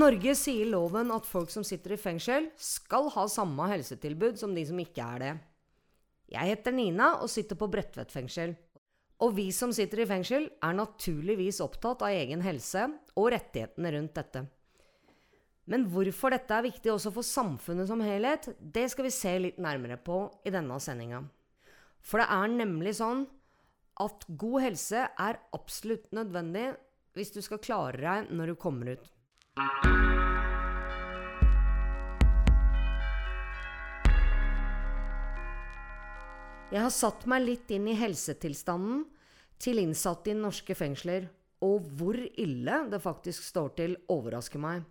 Norge sier loven at folk som sitter i fengsel, skal ha samme helsetilbud som de som ikke er det. Jeg heter Nina og sitter på Bredtvet fengsel. Og vi som sitter i fengsel, er naturligvis opptatt av egen helse og rettighetene rundt dette. Men hvorfor dette er viktig også for samfunnet som helhet, det skal vi se litt nærmere på i denne sendinga. For det er nemlig sånn at god helse er absolutt nødvendig hvis du skal klare deg når du kommer ut. Jeg har satt meg litt inn i helsetilstanden til innsatte i norske fengsler, og hvor ille det faktisk står til, overrasker meg.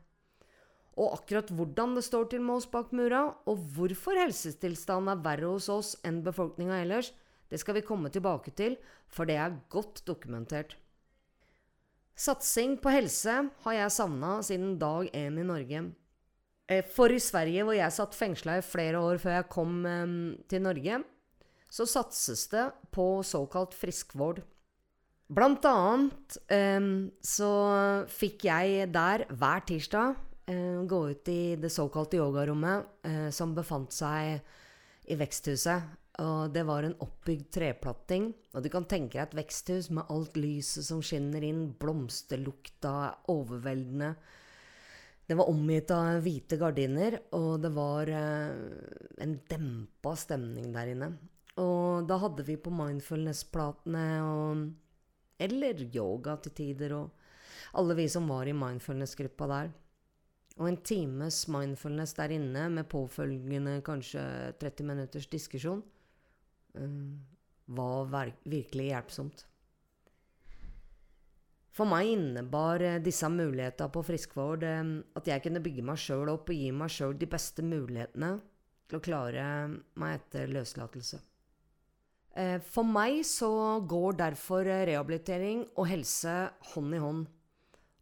Og akkurat hvordan det står til med oss bak mura, og hvorfor helsetilstanden er verre hos oss enn befolkninga ellers, det skal vi komme tilbake til, for det er godt dokumentert. Satsing på helse har jeg savna siden dag én i Norge. Eh, for i Sverige, hvor jeg satt fengsla i flere år før jeg kom eh, til Norge, så satses det på såkalt friskvård. Blant annet eh, så fikk jeg der hver tirsdag eh, gå ut i det såkalte yogarommet eh, som befant seg i veksthuset. Og det var en oppbygd treplatting. Og du kan tenke deg et veksthus med alt lyset som skinner inn, blomsterlukta overveldende. Det var omgitt av hvite gardiner, og det var eh, en dempa stemning der inne. Og da hadde vi på mindfulness-platene og Eller yoga til tider, og alle vi som var i mindfulness-gruppa der. Og en times mindfulness der inne med påfølgende kanskje 30 minutters diskusjon var virkelig hjelpsomt. For meg innebar uh, disse mulighetene på friskvård uh, at jeg kunne bygge meg sjøl opp og gi meg sjøl de beste mulighetene til å klare meg etter løslatelse. For meg så går derfor rehabilitering og helse hånd i hånd.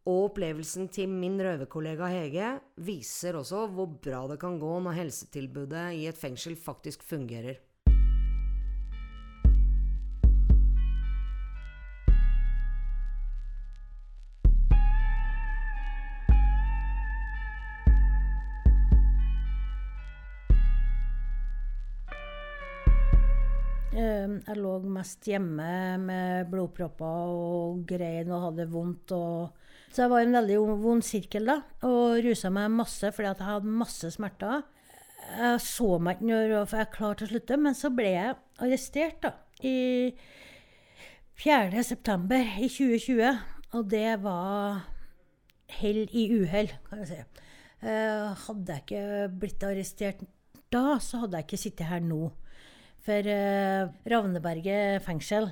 Og opplevelsen til min røverkollega Hege viser også hvor bra det kan gå når helsetilbudet i et fengsel faktisk fungerer. Jeg lå mest hjemme med blodpropper og grein og hadde vondt. Og... Så jeg var i en veldig vond sirkel da, og rusa meg masse fordi jeg hadde masse smerter. Jeg så meg ikke når jeg klarte å slutte, men så ble jeg arrestert da, i 4. september i 2020. Og det var hell i uhell, kan jeg si. Eh, hadde jeg ikke blitt arrestert da, så hadde jeg ikke sittet her nå. For uh, Ravneberget fengsel,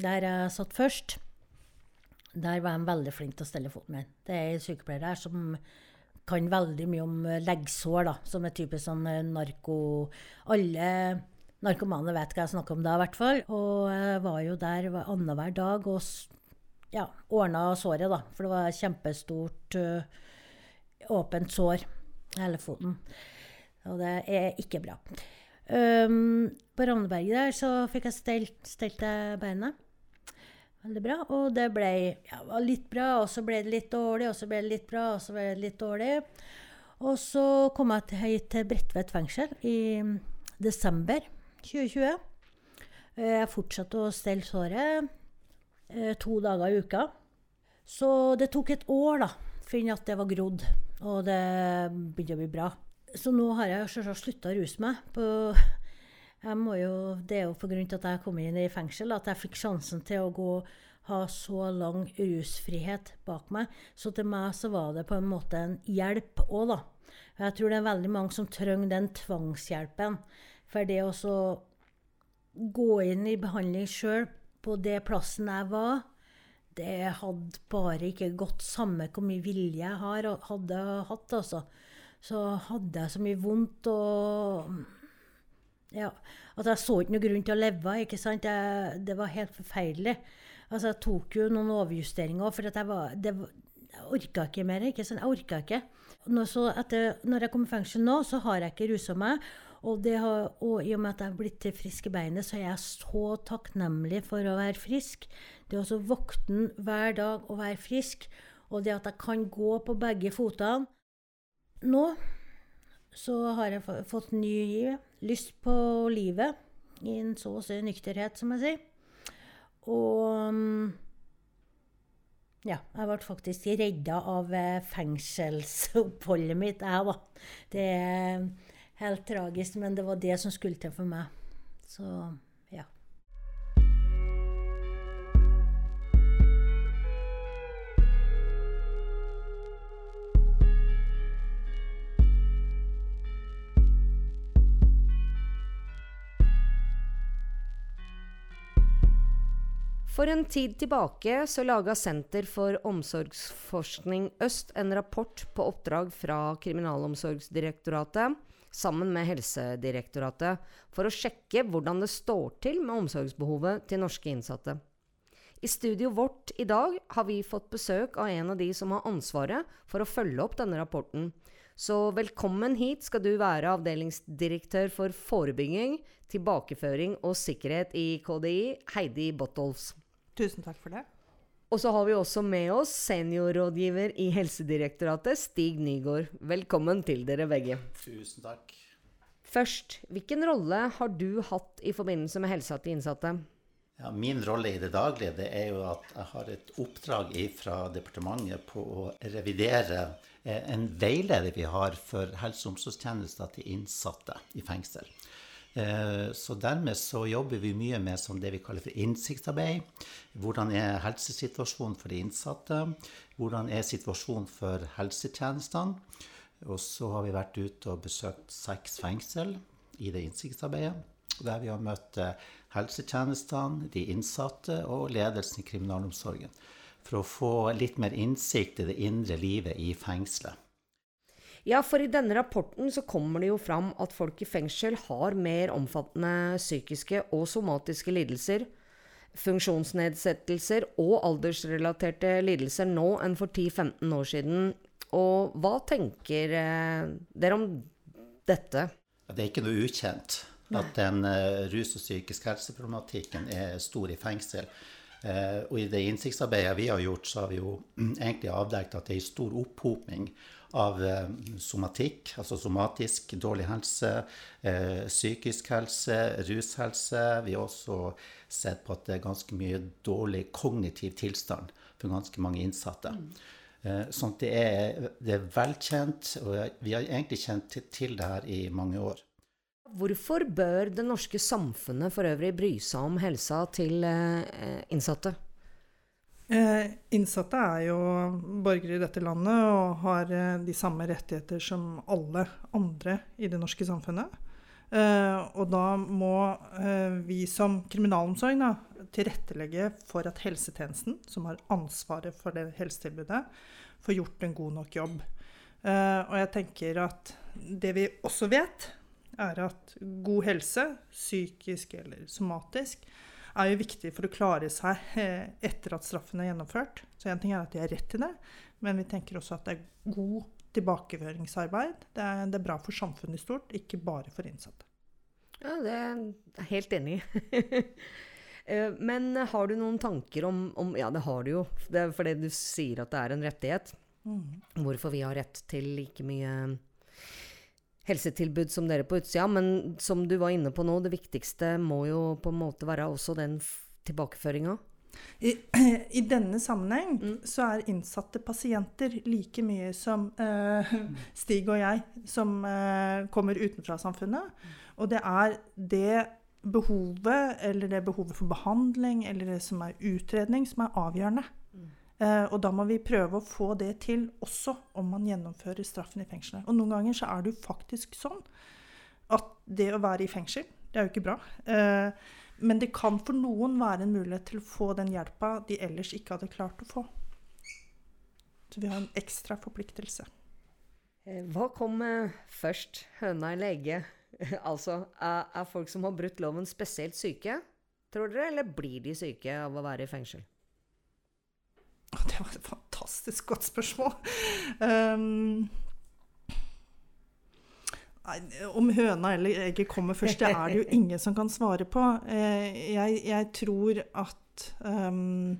der jeg satt først, der var de veldig flinke til å stelle foten min. Det er en sykepleier der som kan veldig mye om leggsår, da, som er typisk sånn narko... Alle narkomane vet hva jeg snakker om da, i hvert fall. Og jeg var jo der annenhver dag og ja, ordna såret, da. For det var et kjempestort, uh, åpent sår hele foten. Og det er ikke bra. Um, på Ravneberget der så fikk jeg stelt, stelt beinet. Veldig bra. Og det ble ja, litt bra, og så ble det litt dårlig, og så ble det litt bra, og så ble det litt dårlig. Og så kom jeg hit til Bredtvet fengsel i desember 2020. Jeg fortsatte å stelle såret eh, to dager i uka. Så det tok et år da, for at det var grodd, og det begynte å bli bra. Så nå har jeg selvsagt slutta å ruse meg. På, jo, det er jo pga. at jeg kom inn i fengsel at jeg fikk sjansen til å gå ha så lang rusfrihet bak meg. Så til meg så var det på en måte en hjelp òg, da. Jeg tror det er veldig mange som trenger den tvangshjelpen. For det å gå inn i behandling sjøl på det plassen jeg var, det hadde bare ikke gått samme hvor mye vilje jeg hadde hatt, altså. Så hadde jeg så mye vondt og Ja. At jeg så ikke noe grunn til å leve, ikke sant. Jeg, det var helt forferdelig. Altså, jeg tok jo noen overjusteringer for jeg var det, Jeg orka ikke mer. ikke sant? Jeg orka ikke. Når, etter, når jeg kom i fengsel nå, så har jeg ikke rusa meg. Og, har, og, i og med at jeg har blitt frisk i beinet, så er jeg så takknemlig for å være frisk. Det å våkne hver dag og være frisk, og det at jeg kan gå på begge føttene Nå så har jeg fått ny lyst på livet, i en så å si nykterhet, som jeg sier. Og mm, ja, jeg ble faktisk redda av eh, fengselsoppholdet mitt, jeg, da. Det er helt tragisk, men det var det som skulle til for meg. Så For en tid tilbake så laga Senter for omsorgsforskning Øst en rapport på oppdrag fra Kriminalomsorgsdirektoratet sammen med Helsedirektoratet for å sjekke hvordan det står til med omsorgsbehovet til norske innsatte. I studio vårt i dag har vi fått besøk av en av de som har ansvaret for å følge opp denne rapporten. Så velkommen hit skal du være avdelingsdirektør for forebygging, tilbakeføring og sikkerhet i KDI, Heidi Bottolfs. Tusen takk for det. Og så har vi også med oss seniorrådgiver i Helsedirektoratet, Stig Nygaard. Velkommen til dere begge. Tusen takk. Først, hvilken rolle har du hatt i forbindelse med helsa til innsatte? Ja, min rolle i det daglige det er jo at jeg har et oppdrag fra departementet på å revidere eh, en veileder vi har for helse- og omsorgstjenester til innsatte i fengsel. Eh, så dermed så jobber vi mye med det vi kaller for innsiktsarbeid. Hvordan er helsesituasjonen for de innsatte? Hvordan er situasjonen for helsetjenestene? Og så har vi vært ute og besøkt seks fengsel i det innsiktsarbeidet. Der vi har møtt eh, helsetjenestene, de innsatte og ledelsen i kriminalomsorgen. For å få litt mer innsikt i det indre livet i fengselet. Ja, for i denne rapporten så kommer det jo fram at folk i fengsel har mer omfattende psykiske og somatiske lidelser, funksjonsnedsettelser og aldersrelaterte lidelser nå enn for 10-15 år siden. Og hva tenker eh, dere om dette? Det er ikke noe ukjent at den uh, rus- og psykisk helseproblematikken er stor i fengsel. Uh, og i det innsiktsarbeidet vi har gjort, så har vi jo egentlig avdekket at det er en stor opphopning av eh, somatikk, altså somatisk dårlig helse, eh, psykisk helse, rushelse. Vi har også sett på at det er ganske mye dårlig kognitiv tilstand for ganske mange innsatte. Eh, sånn at det er, det er velkjent, og vi har egentlig kjent til det her i mange år. Hvorfor bør det norske samfunnet for øvrig bry seg om helsa til innsatte? Eh, innsatte er jo borgere i dette landet og har eh, de samme rettigheter som alle andre i det norske samfunnet. Eh, og da må eh, vi som kriminalomsorg da, tilrettelegge for at helsetjenesten, som har ansvaret for det helsetilbudet, får gjort en god nok jobb. Eh, og jeg tenker at det vi også vet, er at god helse, psykisk eller somatisk, er jo viktig for å klare seg eh, etter at straffen er gjennomført. Så en ting er at de har rett til det, men vi tenker også at det er god tilbakeføringsarbeid. Det er, det er bra for samfunnet i stort, ikke bare for innsatte. Ja, det er jeg helt enig i. Eh, men har du noen tanker om, om, Ja, det har du jo. Det er fordi du sier at det er en rettighet. Mm. Hvorfor vi har rett til like mye helsetilbud som dere på utsida. Men som du var inne på nå, det viktigste må jo på en måte være også den tilbakeføringa. I, I, denne sammenheng mm. så er innsatte pasienter like mye som eh, Stig og jeg, som eh, kommer utenfra samfunnet. Og det er det behovet, eller det behovet for behandling, eller det som er utredning, som er avgjørende. Eh, og da må vi prøve å få det til også om man gjennomfører straffen i fengselet. Og noen ganger så er det jo faktisk sånn at det å være i fengsel, det er jo ikke bra. Eh, men det kan for noen være en mulighet til å få den hjelpa de ellers ikke hadde klart å få. Så vi har en ekstra forpliktelse. Eh, Hva kom først, høna eller egget? altså, er folk som har brutt loven spesielt syke, tror dere, eller blir de syke av å være i fengsel? Det var et fantastisk godt spørsmål. Um, om høna eller egget kommer først, det er det jo ingen som kan svare på. Eh, jeg, jeg tror at um,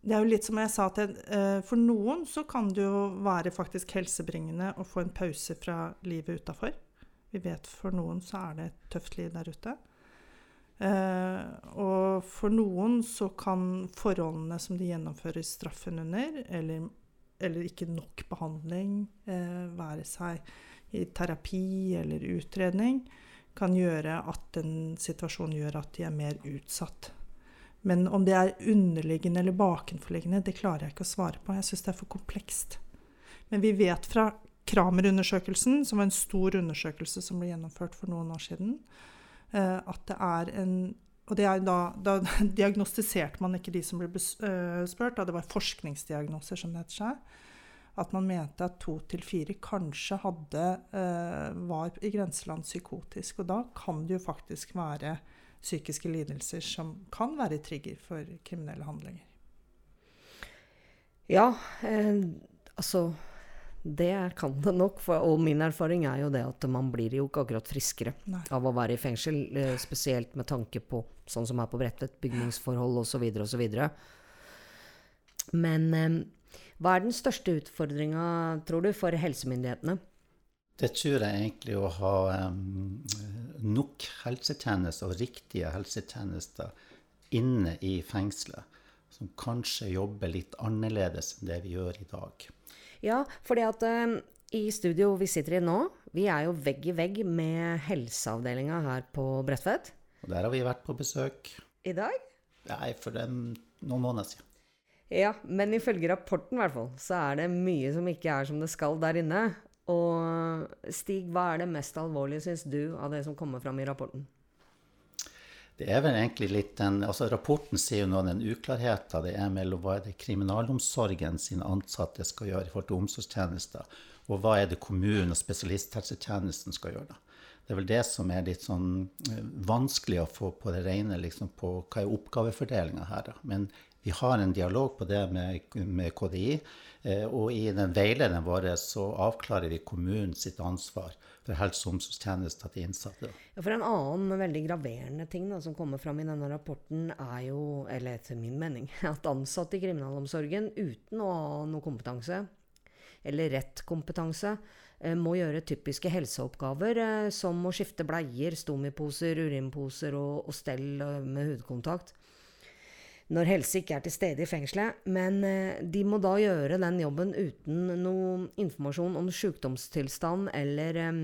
Det er jo litt som jeg sa til eh, For noen så kan det jo være faktisk helsebringende å få en pause fra livet utafor. Vi vet for noen så er det et tøft liv der ute. Eh, og for noen så kan forholdene som de gjennomfører straffen under, eller, eller ikke nok behandling, eh, være seg i terapi eller utredning, kan gjøre at en situasjon gjør at de er mer utsatt. Men om det er underliggende eller bakenforliggende, det klarer jeg ikke å svare på. Jeg syns det er for komplekst. Men vi vet fra Kramer-undersøkelsen, som var en stor undersøkelse som ble gjennomført for noen år siden, at det er en og er da, da diagnostiserte man ikke de som ble øh, spurt, da det var forskningsdiagnoser, som det heter seg. At man mente at to til fire kanskje hadde, øh, var i grenseland psykotisk. Og da kan det jo faktisk være psykiske lidelser som kan være trigger for kriminelle handlinger. Ja, eh, altså Det kan det nok. For, og min erfaring er jo det at man blir jo ikke akkurat friskere Nei. av å være i fengsel. Eh, spesielt med tanke på sånn som er på Bredtvet, bygningsforhold osv. osv. Men eh, hva er den største utfordringa, tror du, for helsemyndighetene? Det tror jeg egentlig å ha um, nok helsetjenester og riktige helsetjenester inne i fengselet, som kanskje jobber litt annerledes enn det vi gjør i dag. Ja, fordi at eh, i studio vi sitter i nå, vi er jo vegg i vegg med helseavdelinga her på Bredtvet. Og der har vi vært på besøk I dag? nei, for en, noen måneder siden. Ja, men ifølge rapporten i hvert fall, så er det mye som ikke er som det skal der inne. Og Stig, hva er det mest alvorlige, syns du, av det som kommer fram i rapporten? Det er vel egentlig litt den, altså Rapporten sier jo noe av den uklarheten det er mellom hva er det kriminalomsorgen sine ansatte skal gjøre i forhold til omsorgstjenester, og hva er det kommunen og spesialisthelsetjenesten skal gjøre. da. Det er vel det som er litt sånn eh, vanskelig å få på det rene, liksom på hva er oppgavefordelinga her. da. Men vi har en dialog på det med, med KDI, eh, og i den veilederen vår så avklarer vi kommunen sitt ansvar for helse- og omsorgstjenester til innsatte. Ja, for en annen veldig graverende ting da, som kommer fram i denne rapporten, er jo, eller etter min mening, at ansatte i kriminalomsorgen uten å ha noe kompetanse, eller rett kompetanse, eh, må gjøre typiske helseoppgaver eh, som å skifte bleier, stomiposer, urinposer og, og stell med hudkontakt. Når helse ikke er til stede i fengselet, men eh, de må da gjøre den jobben uten noe informasjon om sykdomstilstand eller um,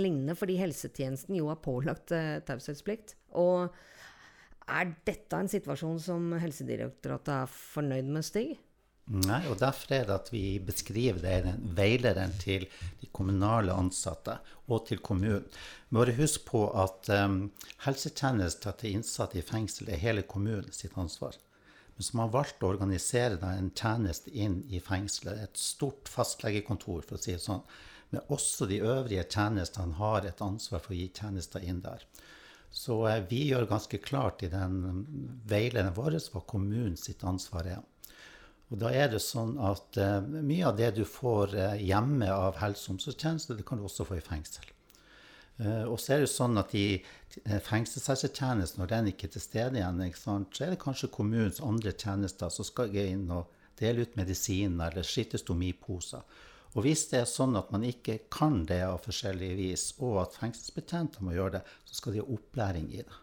lignende, fordi helsetjenesten jo er pålagt uh, taushetsplikt. Og er dette en situasjon som Helsedirektoratet er fornøyd med, Stig? Nei, og derfor er det at vi beskriver det den veilederen til de kommunale ansatte og til kommunen. Bare husk på at um, helsetjenester til innsatte i fengsel er hele kommunen sitt ansvar. Men så har valgt å organisere da en tjeneste inn i fengselet, et stort fastlegekontor, for å si det sånn. Men også de øvrige tjenestene har et ansvar for å gi tjenester inn der. Så uh, vi gjør ganske klart i den veilederen vår hva kommunen sitt ansvar er. Og da er det sånn at eh, mye av det du får eh, hjemme av helse- og omsorgstjeneste, det kan du også få i fengsel. Eh, og så er det sånn at i eh, fengselshelsetjenesten, når den ikke er til stede igjen, sant, så er det kanskje kommunens andre tjenester som skal gå inn og dele ut medisiner eller skittestomiposer. Og hvis det er sånn at man ikke kan det av forskjellige vis, og at fengselsbetjenter må gjøre det, så skal de ha opplæring i det.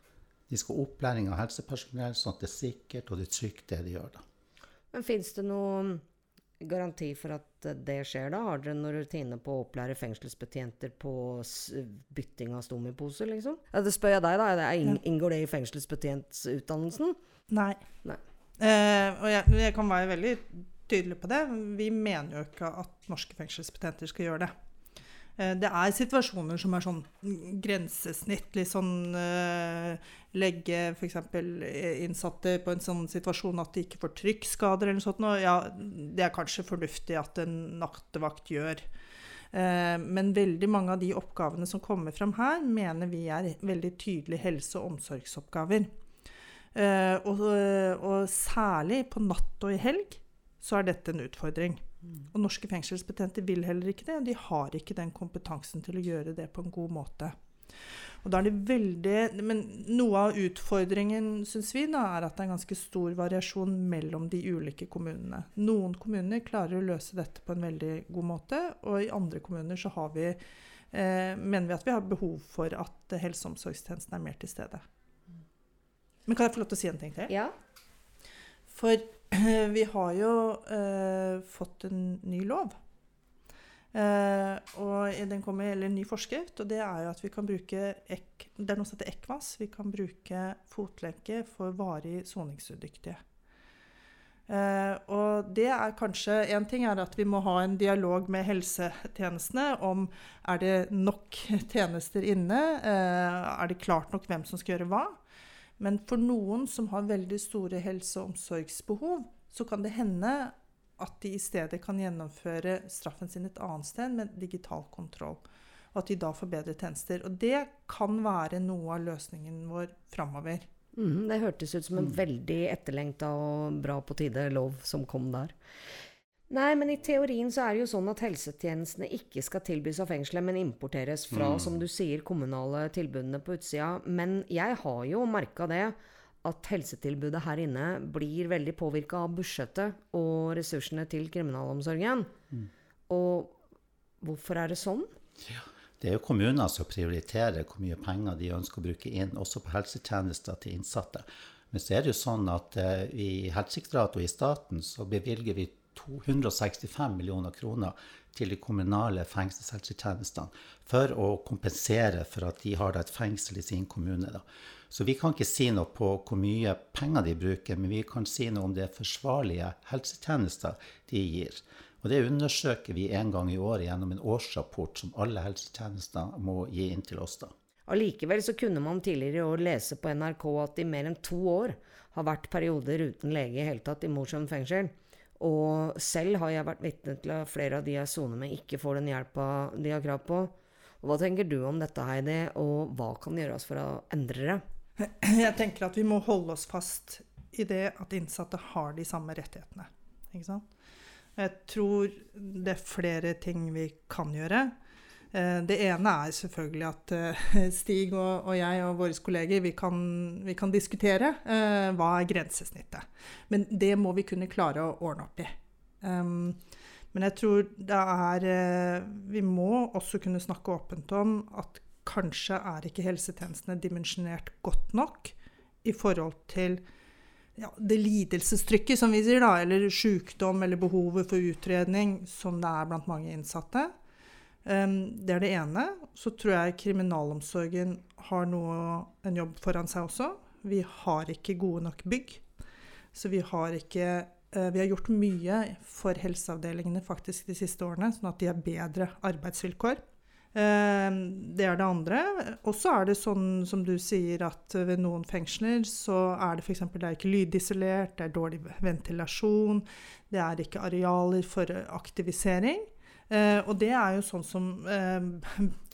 De skal ha opplæring av helsepersonell, sånn at det er sikkert og det er trygt det de gjør. da. Men fins det noen garanti for at det skjer, da? Har dere noen rutine på å opplære fengselsbetjenter på bytting av stomiposer, liksom? Ja, det spør jeg deg, da. Inn- Inngår det i fengselsbetjentutdannelsen? Nei. Nei. Eh, og jeg, jeg kan være veldig tydelig på det. Vi mener jo ikke at norske fengselsbetjenter skal gjøre det. Eh, det er situasjoner som er sånn grensesnitt, litt sånn uh, legge f.eks. innsatte på en sånn situasjon at de ikke får trykkskader eller noe sånt. Ja, det er kanskje fornuftig at en nattevakt gjør. Uh, Men veldig mange av de oppgavene som kommer fram her, mener vi er veldig tydelige helse- og omsorgsoppgaver. Uh, Og, og særlig på natt og i helg så er dette en utfordring. Og norske fengselsbetjenter vil heller ikke det. De har ikke den kompetansen til å gjøre det på en god måte. Og da er det veldig, Men noe av utfordringen synes vi da, er at det er ganske stor variasjon mellom de ulike kommunene. Noen kommuner klarer å løse dette på en veldig god måte, og i andre kommuner så har vi, eh, mener vi at vi har behov for at helse- og omsorgstjenesten er mer til stede. Men kan jeg få lov til å si en ting til? Ja. For vi har jo eh, fått en ny lov. Eh, og den kommer eller en ny forskrift, og det er jo at vi kan bruke ek, det er noe som heter ECVAS. Vi kan bruke fotlenke for varig soningsudyktige. Eh, og det er kanskje En ting er at vi må ha en dialog med helsetjenestene om er det nok tjenester inne. Eh, er det klart nok hvem som skal gjøre hva? Men for noen som har veldig store helse- og omsorgsbehov, så kan det hende at de i stedet kan gjennomføre straffen sin et annet sted med digital kontroll. Og at de da får bedre tjenester. Og det kan være noe av løsningen vår framover. Mm, det hørtes ut som en veldig etterlengta og bra på tide lov som kom der. Nei, men i teorien så er det jo sånn at helsetjenestene ikke skal tilbys av fengselet, men importeres fra, som du sier, kommunale tilbudene på utsida. Men jeg har jo merka det at helsetilbudet her inne blir veldig påvirka av budsjettet og ressursene til kriminalomsorgen. Og hvorfor er det sånn? Det er jo kommuner som prioriterer hvor mye penger de ønsker å bruke inn, også på helsetjenester til innsatte. Men så er det jo sånn at eh, i Helsedirektoratet og i staten så bevilger vi 265 millioner kroner til de kommunale fengselshelsetjenestene for å kompensere for at de har et fengsel i sin kommune. Da. Så vi kan ikke si noe på hvor mye penger de bruker, men vi kan si noe om det forsvarlige helsetjenester de gir. Og det undersøker vi en gang i året gjennom en årsrapport som alle helsetjenester må gi inn til oss. da. Allikevel så kunne man tidligere i år lese på NRK at i mer enn to år har vært perioder uten lege i hele tatt i Mosjøen fengsel. Og selv har jeg vært vitne til at flere av de jeg soner med, ikke får den hjelpa de har krav på. Hva tenker du om dette, Heidi, og hva kan gjøres for å endre det? Jeg tenker at vi må holde oss fast i det at innsatte har de samme rettighetene. Jeg tror det er flere ting vi kan gjøre. Eh, Det ene er selvfølgelig at eh, Stig og, og jeg og våre kolleger vi kan, vi kan diskutere uh, hva er grensesnittet. Men det må vi kunne klare å ordne opp i. Um, men jeg tror det er uh, Vi må også kunne snakke åpent om at kanskje er ikke helsetjenestene dimensjonert godt nok i forhold til ja, det lidelsestrykket, som vi sier, da, eller sykdom eller behovet for utredning som det er blant mange innsatte. Det er det ene. Så tror jeg kriminalomsorgen har noe, en jobb foran seg også. Vi har ikke gode nok bygg. Så vi har ikke eh, Vi har gjort mye for helseavdelingene faktisk de siste årene, sånn at de har bedre arbeidsvilkår. Det er det andre. Og så er det sånn som du sier, at ved noen fengsler så er det f.eks. det er ikke lydisolert, det er dårlig ventilasjon, det er ikke arealer for aktivisering. Eh, og det er jo sånn som eh,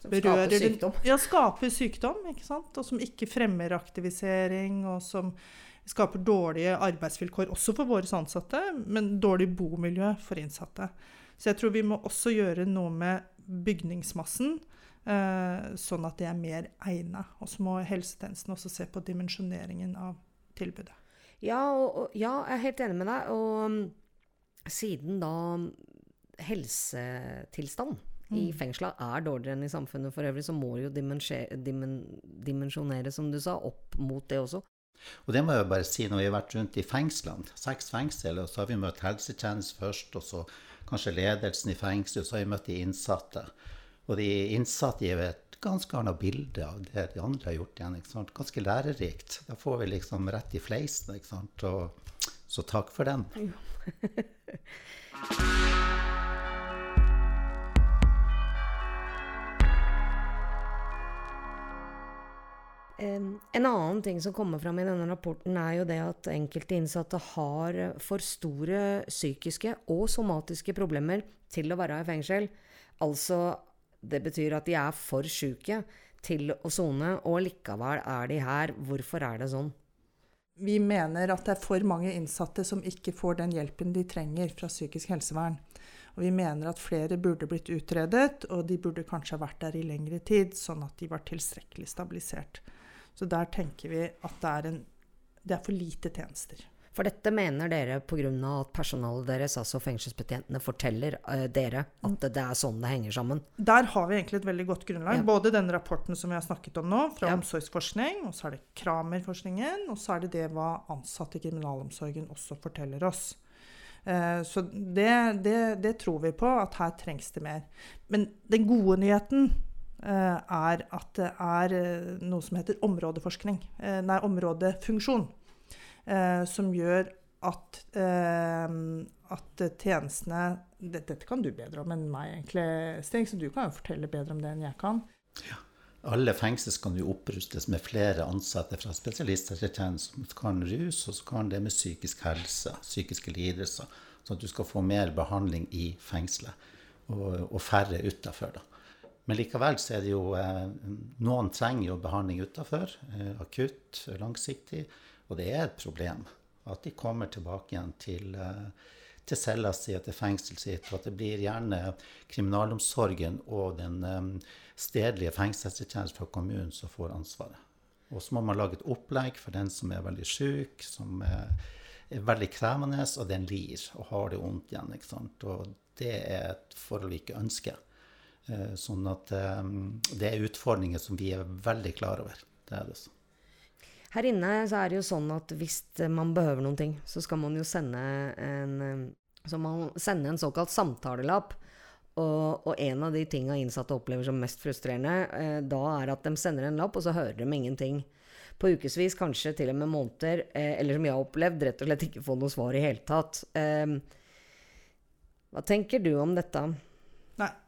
berører Skaper sykdom. Ja, skaper sykdom, ikke sant? Og som ikke fremmer aktivisering, og som skaper dårlige arbeidsvilkår også for våre ansatte, men dårlig bomiljø for innsatte. Så jeg tror vi må også gjøre noe med bygningsmassen, eh, sånn at det er mer egnet. Og så må helsetjenesten også se på dimensjoneringen av tilbudet. Ja, og, ja, jeg er helt enig med deg. Og mm, siden da mm, helsetilstand i fengsla er dårligere enn i samfunnet for øvrig, så må det jo dimensjonere, som du sa, opp mot det også. Og det må jeg bare si, når vi har vært rundt i fengslene, seks fengsel, og så har vi møtt helsetjeneste først, og så kanskje ledelsen i fengselet, og så har vi møtt de innsatte. Og de innsatte gir et ganske annet bilde av det de andre har gjort igjen. ikke sant? Ganske lærerikt. Da får vi liksom rett i fleisen, ikke sant. Og, så takk for den. En annen ting som kommer fram i denne rapporten, er jo det at enkelte innsatte har for store psykiske og somatiske problemer til å være i fengsel. Altså, det betyr at de er for syke til å sone, og likevel er de her. Hvorfor er det sånn? Vi mener at det er for mange innsatte som ikke får den hjelpen de trenger fra psykisk helsevern. Og vi mener at flere burde blitt utredet, og de burde kanskje ha vært der i lengre tid, sånn at de var tilstrekkelig stabilisert. Så der tenker vi at det er, en, det er for lite tjenester. For dette mener dere pga. at personalet deres, altså fengselsbetjentene, forteller uh, dere at det er sånn det henger sammen? Der har vi egentlig et veldig godt grunnlag. Ja. Både den rapporten som vi har snakket om nå, fra ja. omsorgsforskning, og så er det Kramer-forskningen, og så er det det hva ansatte i kriminalomsorgen også forteller oss. Uh, så det, det, det tror vi på, at her trengs det mer. Men den gode nyheten er at det er eh, noe som heter områdeforskning. Eh, nei, områdefunksjon. Som gjør at, at tjenestene dette, kan du bedre om enn meg, egentlig, Sting, så du kan jo fortelle bedre om det enn jeg kan. Ja. Alle fengsler skal jo opprustes med flere ansatte fra spesialisthelsetjenesten som kan rus, og så kan det med psykisk helse, psykiske lidelser. Sånn at du skal få mer behandling i fengselet, og, og færre utafor. Men likevel så er det jo eh, Noen trenger jo behandling utafor. Eh, akutt, langsiktig. Og det er et problem at de kommer tilbake igjen til, eh, til cella si og til fengselet sitt. Og at det blir gjerne kriminalomsorgen og den stedlige fengselshelsetjenesten fra kommunen som får ansvaret. Og så må man lage et opplegg for den som er veldig syk, som er, er veldig krevende, og den lir og har det vondt igjen. ikke sant? Og det er et forhold vi ikke ønsker. Eh, sånn at eh, det er utfordringer som vi er veldig klar over. Det er det så. Her inne så er det jo sånn at hvis man behøver noen ting, så skal man jo sende en, eh, så man sende en såkalt samtalelapp. Og, og, en av de tinga innsatte opplever som mest frustrerende, eh, da er at de sender en lapp, og så hører de ingenting. På ukevis, kanskje til og med måneder, eh, eller som jeg har opplevd, rett og slett ikke få noe svar i hele tatt. Eh, hva tenker du om dette?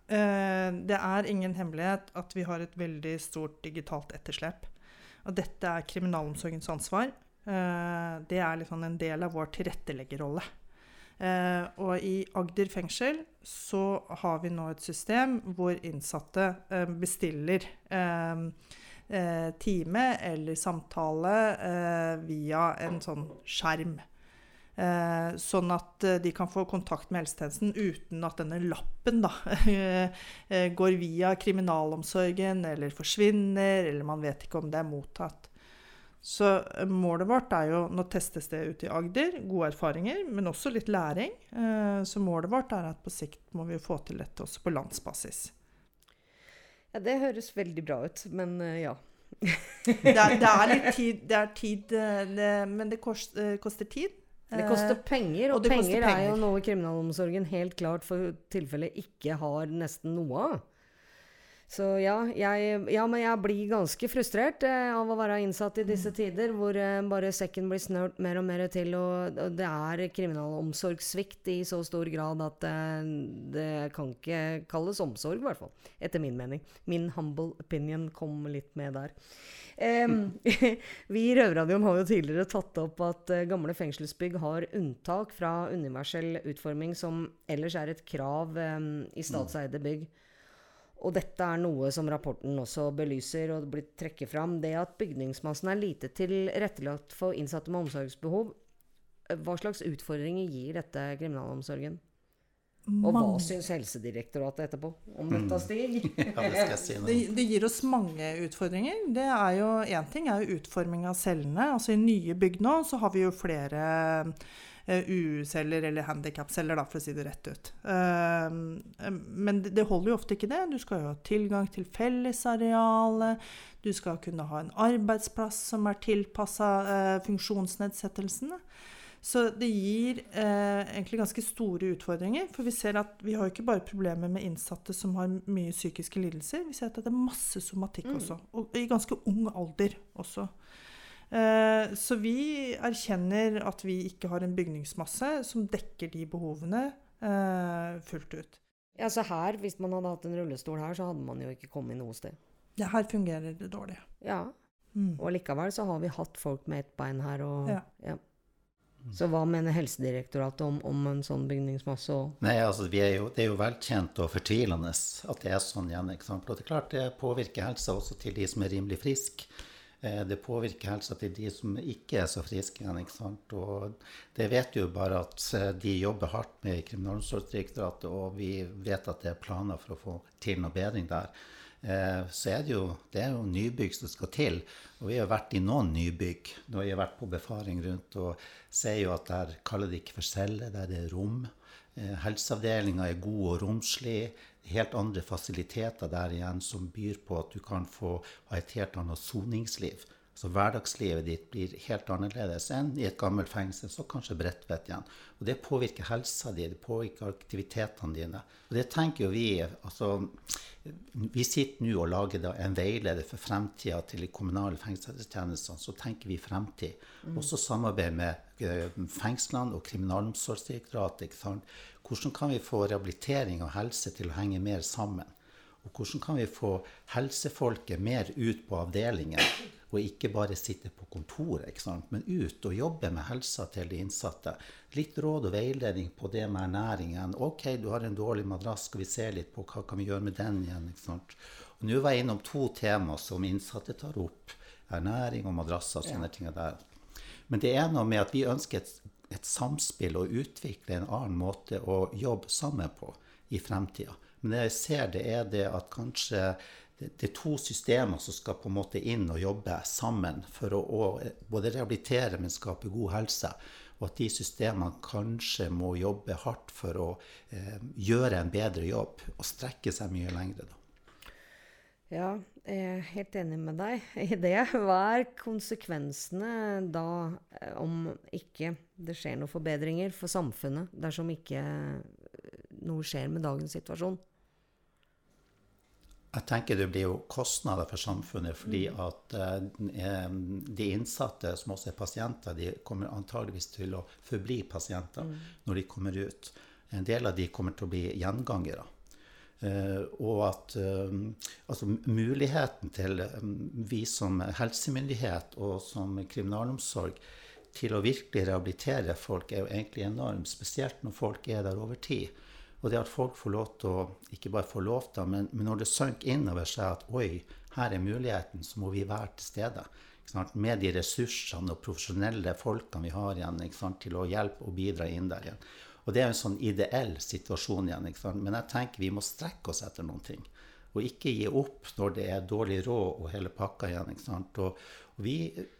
Eh, det er ingen hemmelighet at vi har et veldig stort digitalt etterslep. Og dette er kriminalomsorgens ansvar. Eh, det er liksom en del av vår tilretteleggerrolle. Eh, og i Agder fengsel så har vi nå et system hvor innsatte bestiller time eller samtale via en sånn skjerm. Eh, sånn at eh, de kan få kontakt med helsetjenesten uten at denne lappen da, eh, går via kriminalomsorgen eller forsvinner, eller man vet ikke om det er mottatt. Så målet vårt er jo Nå testes det ute i Agder. Gode erfaringer, men også litt læring. Så målet vårt er at på sikt må vi få til dette også på landsbasis. Ja, det høres veldig bra ut, men ja. det, er, det, er, litt tid, det er tid det, men det koster, koster tid. Det koster eh, penger, og, og penger, penger, er jo noe kriminalomsorgen helt klart for tilfelle ikke har nesten noe av. Så ja, jeg, ja, men jeg blir ganske frustrert eh, av å være innsatt i disse tider, hvor eh, bare sekken blir snørt mer og mer til, og, og det er kriminalomsorgssvikt i så stor grad at eh, det kan ikke kalles omsorg, i hvert fall. Etter min mening. Min humble opinion kom litt med der. Vi i Røverradioen har jo tidligere tatt opp at uh, gamle fengselsbygg har unntak fra universell utforming, som ellers er et krav i statseide bygg. Og dette er noe som rapporten også belyser og blir trekker fram. Det at bygningsmassen er lite tilrettelagt for innsatte med omsorgsbehov. Hva slags utfordringer gir dette kriminalomsorgen? Og hva syns Helsedirektoratet etterpå om dette, mm. Stig? ja, det, si det, det, gir oss mange utfordringer. Det er jo Én ting er jo utforming av cellene. Altså I nye bygg nå så har vi jo flere UU-celler eller handikapceller, for å si det rett ut. Uh, men det, holder jo ofte ikke det. Du skal jo ha tilgang til fellesarealet. Du skal kunne ha en arbeidsplass som er tilpassa uh, funksjonsnedsettelsene. Så det gir eh, egentlig ganske store utfordringer. For vi ser at vi har ikke bare problemer med innsatte som har mye psykiske lidelser. Vi ser at det er masse somatikk mm. også. Og i ganske ung alder også. Eh, så vi erkjenner at vi ikke har en bygningsmasse som dekker de behovene eh, fullt ut. Ja, så her, Hvis man hadde hatt en rullestol her, så hadde man jo ikke kommet noe sted. Ja, her fungerer det dårlig. Ja. Og likevel så har vi hatt folk med ett bein her og Ja. ja. Så hva mener Helsedirektoratet om, om en sånn bygningsmasse? Og, Nei, altså vi er jo, Det er jo velkjent og fortvilende at det er sånn igjen. ikke sant? Og det er klart det påvirker helsa også til de som er rimelig friske. Eh, Det påvirker helsa til de som ikke er så friske igjen. ikke sant? Og det vet jo bare at eh, de jobber hardt med Kriminalomsorgsdirektoratet, og vi vet at det er planer for å få til noe bedring der. Eh, Så er det jo, det er jo nybygg som skal til. Og vi har vært i noen nybygg. når vi har vært på befaring rundt og ser jo at der kaller de ikke for celler, der det er rom. Helseavdelinga er god og romslig. Helt andre fasiliteter der igjen som byr på at du kan få ha et helt annet soningsliv. Så hverdagslivet ditt blir helt annerledes enn i et gammelt fengsel, så kanskje Bredtvet igjen. Og det påvirker helsa di, det påvirker aktivitetene dine. Og det tenker jo vi altså, Vi sitter nå og lager en veileder for fremtida til de kommunale fengselstjenestene. Så tenker vi fremtid. Også samarbeid med eh, fengslene og Kriminalomsorgsdirektoratet. Hvordan kan vi få rehabilitering og helse til å henge mer sammen? Og hvordan kan vi få helsefolket mer ut på avdelingen, og ikke bare sitte på kontoret, ikke sant? men ut og jobbe med helsa til de innsatte? Litt råd og veiledning på det med ernæringen. OK, du har en dårlig madrass, skal vi se litt på hva kan vi gjøre med den igjen? Og Nå var jeg innom to tema som innsatte tar opp. Ernæring og madrasser og sånne ting der. Men det er noe med at vi ønsker et, et samspill og utvikle en annen måte å jobbe sammen på i fremtida. Men det jeg ser, det er det at kanskje det, er to systemer som skal på en måte inn og jobbe sammen for å, både rehabilitere, men skape god helse. Og at de systemene kanskje må jobbe hardt for å eh, gjøre en bedre jobb og strekke seg mye lengre. da. ja, er helt enig med deg i det. Hva er konsekvensene da eh, om ikke det skjer noen forbedringer for samfunnet, dersom ikke eh, noe skjer med dagens situasjon? Jeg tenker det blir jo kostnader for samfunnet, fordi at eh, de innsatte, som også er pasienter, de kommer antageligvis til å forbli pasienter når de kommer ut. En del av de kommer til å bli gjengangere. Eh, og at eh, altså muligheten til eh, vi som helsemyndighet og som kriminalomsorg til å virkelig rehabilitere folk er jo egentlig enorm, spesielt når folk er der over tid. Og det at folk får lov til å ikke bare få lov til, men, men når det synker innover seg at oi, her er muligheten, så må vi være til stede. Med de ressursene og profesjonelle folkene vi har igjen til å hjelpe og bidra inn der igjen. Og det er en sånn ideell situasjon igjen. Men jeg tenker vi må strekke oss etter noen ting. Og ikke gi opp når det er dårlig råd og hele pakka igjen. Og, og vi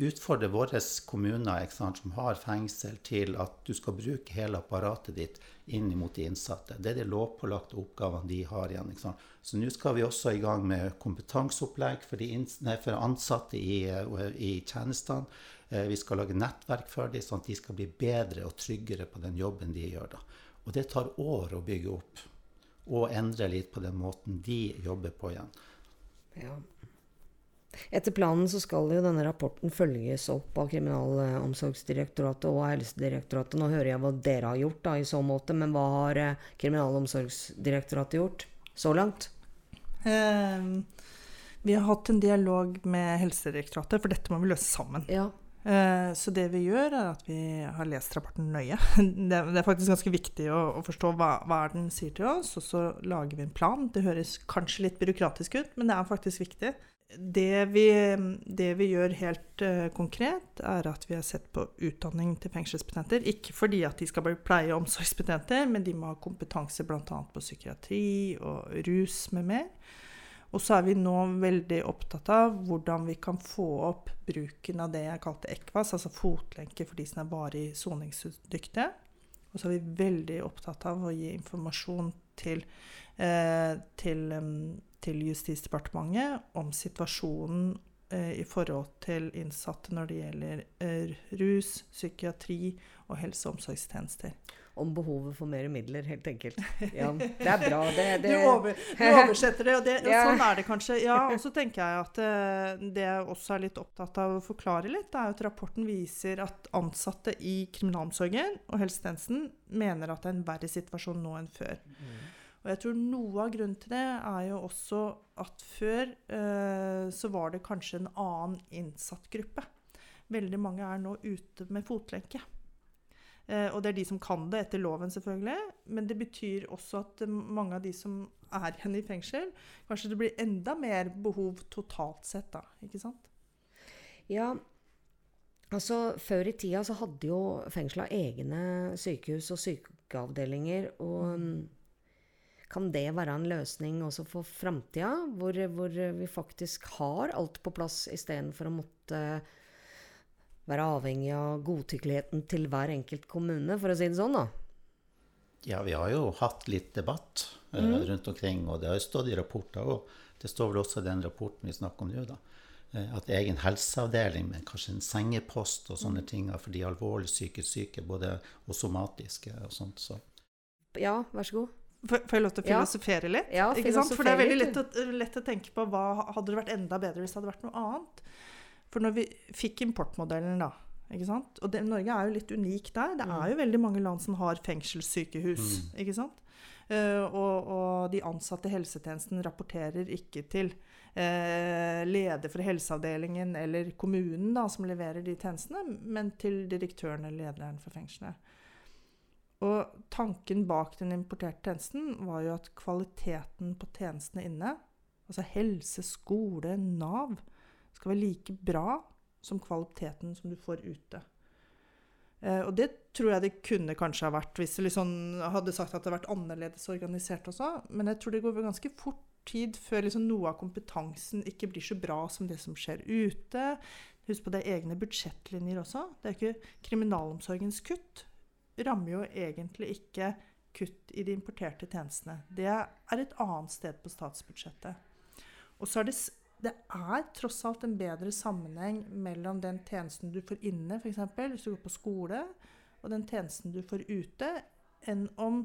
utfordrer våre kommuner som har fengsel, til at du skal bruke hele apparatet ditt inn mot de innsatte. Det er de lovpålagte oppgavene de har igjen. Så nå skal vi også i gang med kompetanseopplegg for, for ansatte i, eh, i tjenestene. Eh, Vi skal lage nettverk for dem, sånn at de skal bli bedre og tryggere på den jobben de gjør. da. Og det tar år å bygge opp og endre litt på den måten de jobber på igjen. Ja. Etter planen så skal jo denne rapporten følges opp av Kriminalomsorgsdirektoratet og Helsedirektoratet. Nå hører jeg hva dere har gjort da, i så måte, men hva har eh, Kriminalomsorgsdirektoratet gjort så langt? Eh, vi har hatt en dialog med Helsedirektoratet, for dette må vi løse sammen. Ja. Eh, Så det vi gjør, er at vi har lest rapporten nøye. Det, er faktisk ganske viktig å, forstå hva, hva den sier til oss, og så lager vi en plan. Det høres kanskje litt byråkratisk ut, men det er faktisk viktig. Det vi, det vi gjør helt eh, konkret, er at vi har sett på utdanning til fengselsbetjenter. Ikke fordi at de skal bli pleie- og omsorgsbetjenter, men de må ha kompetanse bl.a. på psykiatri og rus med mer. Og så er vi nå veldig opptatt av hvordan vi kan få opp bruken av det jeg kalte ECVAS, altså fotlenke for de som er varig soningsdyktige. Og så er vi veldig opptatt av å gi informasjon til, eh, til, til Justisdepartementet om situasjonen eh, i forhold til innsatte når det gjelder eh, rus, psykiatri og helse- og omsorgstjenester. Om behovet for mer midler, helt enkelt. Ja, det er bra. Det, det, Du, over, du oversetter det, og, det, og Ja. sånn er det kanskje. Ja, og så tenker jeg at eh, det jeg også er litt opptatt av å forklare litt, er at rapporten viser at ansatte i kriminalomsorgen og helsetjenesten mener at det er en verre situasjon nå enn før. Og jeg tror noe av grunnen til det er jo også at før eh, så var det kanskje en annen innsatt gruppe. Veldig mange er nå ute med fotlenke. Eh, og det er de som kan det etter loven, selvfølgelig. Men det betyr også at mange av de som er igjen i fengsel, kanskje det blir enda mer behov totalt sett, da. Ikke sant? Ja, altså før i tida så hadde jo fengsla egne sykehus og sykeavdelinger. Og mm, kan det være en løsning også for framtida, hvor, hvor vi faktisk har alt på plass istedenfor å måtte være avhengig av godtykkeligheten til hver enkelt kommune, for å si det sånn, da? Ja, vi har jo hatt litt debatt Mm. rundt omkring, og det har jo stått i rapporter òg. Det står vel også i den rapporten vi snakker om nå, da. eh, At egen helseavdeling med kanskje en sengepost og Mm. sånne ting for de alvorlig psykisk syke, både og somatiske og sånt. Så. Ja, vær så god. Får jeg lov til å Ja. filosofere litt? Ja, ikke sant? For det er veldig lett å, lett å tenke på hva hadde det vært enda bedre hvis det hadde vært noe annet. For når vi fikk importmodellen, da? Og det, Norge er jo litt unik der. Det er jo veldig mange land som har fengselssykehus. ikke sant? Uh, og, og de ansatte i helsetjenesten rapporterer ikke til uh, leder for helseavdelingen eller kommunen da, som leverer de tjenestene, men til direktøren eller lederen for fengselet. Og tanken bak den importerte tjenesten var jo at kvaliteten på tjenestene inne, altså helse, skole, Nav, skal være like bra som kvaliteten som du får ute. Eh, og det tror jeg det kunne kanskje ha vært hvis jeg liksom hadde sagt at det hadde vært annerledes organisert også. Men jeg tror det går ganske fort tid før liksom noe av kompetansen ikke blir så bra som det som skjer ute. Husk på det er egne budsjettlinjer også. Det er ikke kriminalomsorgens kutt rammer jo egentlig ikke kutt i de importerte tjenestene. Det er et annet sted på statsbudsjettet. Og så er det, det er tross alt en bedre sammenheng mellom den tjenesten du får inne, f.eks. hvis du går på skole, og den tjenesten du får ute, enn om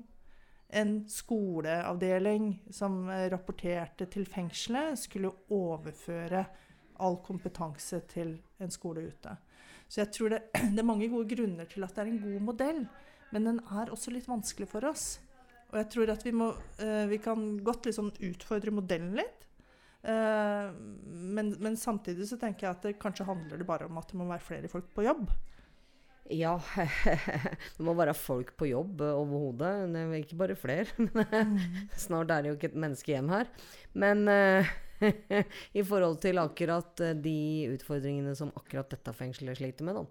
en skoleavdeling som eh, rapporterte til fengselet, skulle overføre all kompetanse til en skole ute. Så jeg tror det, det er mange gode grunner til at det er en god modell, men den er også litt vanskelig for oss. Og jeg tror at vi, må, eh, vi kan godt liksom utfordre modellen litt. Eh, men, men samtidig så tenker jeg at det kanskje handler det bare om at det må være flere folk på jobb. Ja, det må være folk på jobb overhodet. Er Ikke bare flere. Snart er det jo ikke et menneske igjen her. Men eh, i forhold til akkurat eh, de utfordringene som akkurat dette fengselet sliter med, da.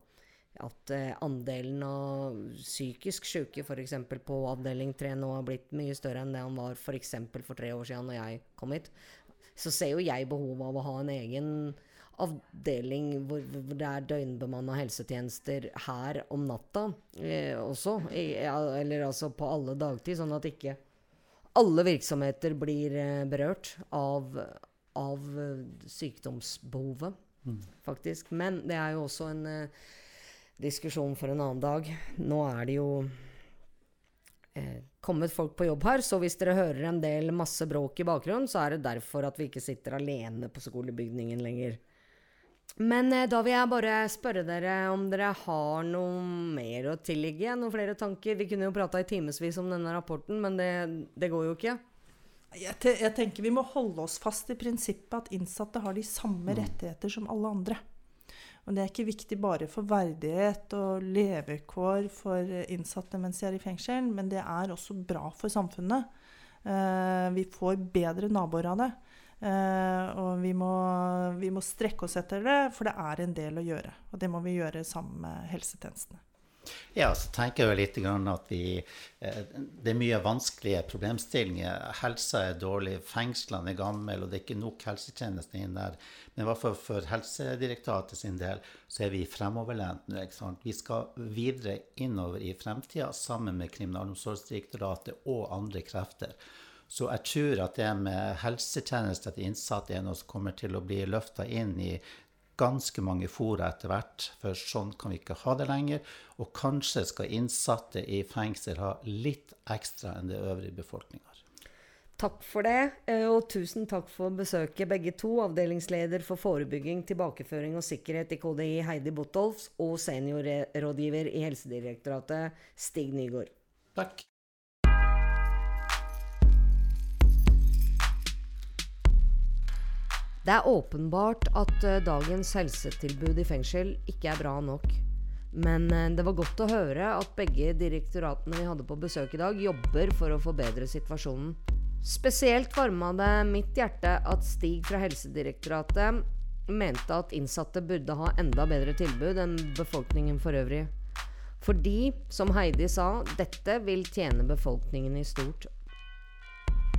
At eh, andelen av psykisk syke f.eks. på avdeling 3 nå har blitt mye større enn det han var f.eks. For, for tre år siden når jeg kom hit. Så ser jo jeg behovet av å ha en egen avdeling hvor, hvor det er døgnbemanna helsetjenester her om natta eh, også. Eller altså på alle dagtid, sånn at ikke alle virksomheter blir eh, berørt av, av sykdomsbehovet, sykdomsbehovet, faktisk. Men det er jo også en eh, diskusjon for en annen dag. Nå er det jo eh, kommet folk på jobb her, så hvis dere hører en del masse bråk i bakgrunnen, så er det derfor at vi ikke sitter alene på skolebygningen lenger. Men eh, da vil jeg bare spørre dere om dere har noe mer å tillegge? Noen flere tanker? Vi kunne jo prata i timevis om denne rapporten, men det, det går jo ikke. Jeg, te jeg tenker Vi må holde oss fast i prinsippet at innsatte har de samme rettigheter som alle andre. Og Det er ikke viktig bare for verdighet og levekår for innsatte mens de er i fengsel, men det er også bra for samfunnet. Eh, vi får bedre naboer av det. Eh, og vi må, vi må strekke oss etter det, for det er en del å gjøre. Og det må vi gjøre sammen med helsetjenestene. Ja, så tenker jeg litt at vi eh, Det er mye vanskelige problemstillinger. Helsa er dårlig, fengslene er gamle, og det er ikke nok helsetjenester inn der. Men i for Helsedirektoratet sin del så er vi fremoverlent nå. ikke sant? Vi skal videre innover i fremtida sammen med Kriminalomsorgsdirektoratet og andre krefter. Så jeg tror at det med helsetjenester til innsatte er noe som kommer til å bli løfta inn i ganske mange fora etter hvert, for sånn kan vi ikke ha det lenger. Og kanskje skal innsatte i fengsel ha litt ekstra enn det øvrige befolkninga. Takk for det, eh, og tusen takk for besøket, begge to. Avdelingsleder for forebygging, tilbakeføring og sikkerhet i KDI, Heidi Botolfs, og seniorrådgiver i Helsedirektoratet, Stig Nygaard. Takk. Det er åpenbart at eh, dagens helsetilbud i fengsel ikke er bra nok. Men eh, det var godt å høre at begge direktoratene vi hadde på besøk i dag, jobber for å forbedre situasjonen. Spesielt varma det mitt hjerte at Stig fra Helsedirektoratet mente at innsatte burde ha enda bedre tilbud enn befolkningen for øvrig. Fordi, som Heidi sa, dette vil tjene befolkningen i stort.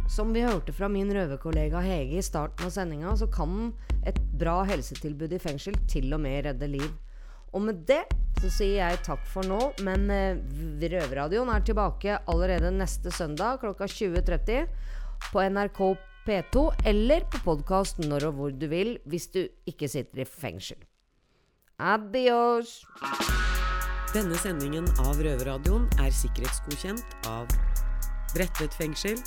Som vi hørte fra min røverkollega Hege i starten av sendinga, så kan et bra helsetilbud i fengsel til og med redde liv. Og med det så sier jeg takk for nå, men eh, Røverradioen er tilbake allerede neste søndag klokka 20.30 på NRK P2 eller på podkast når og hvor du vil, hvis du ikke sitter i fengsel. Adios! Denne sendingen av Røverradioen er sikkerhetsgodkjent av Bredtvet fengsel.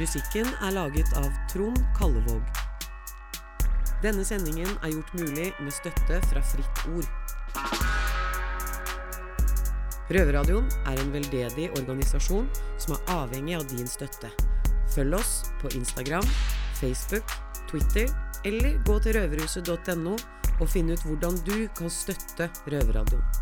Musikken er laget av Trond Kallevåg. Denne sendingen er gjort mulig med støtte fra Fritt Ord. Røverradioen er en veldedig organisasjon som er avhengig av din støtte. Følg oss på Instagram, Facebook, Twitter eller gå til røverhuset.no og finn ut hvordan du kan støtte Røverradioen.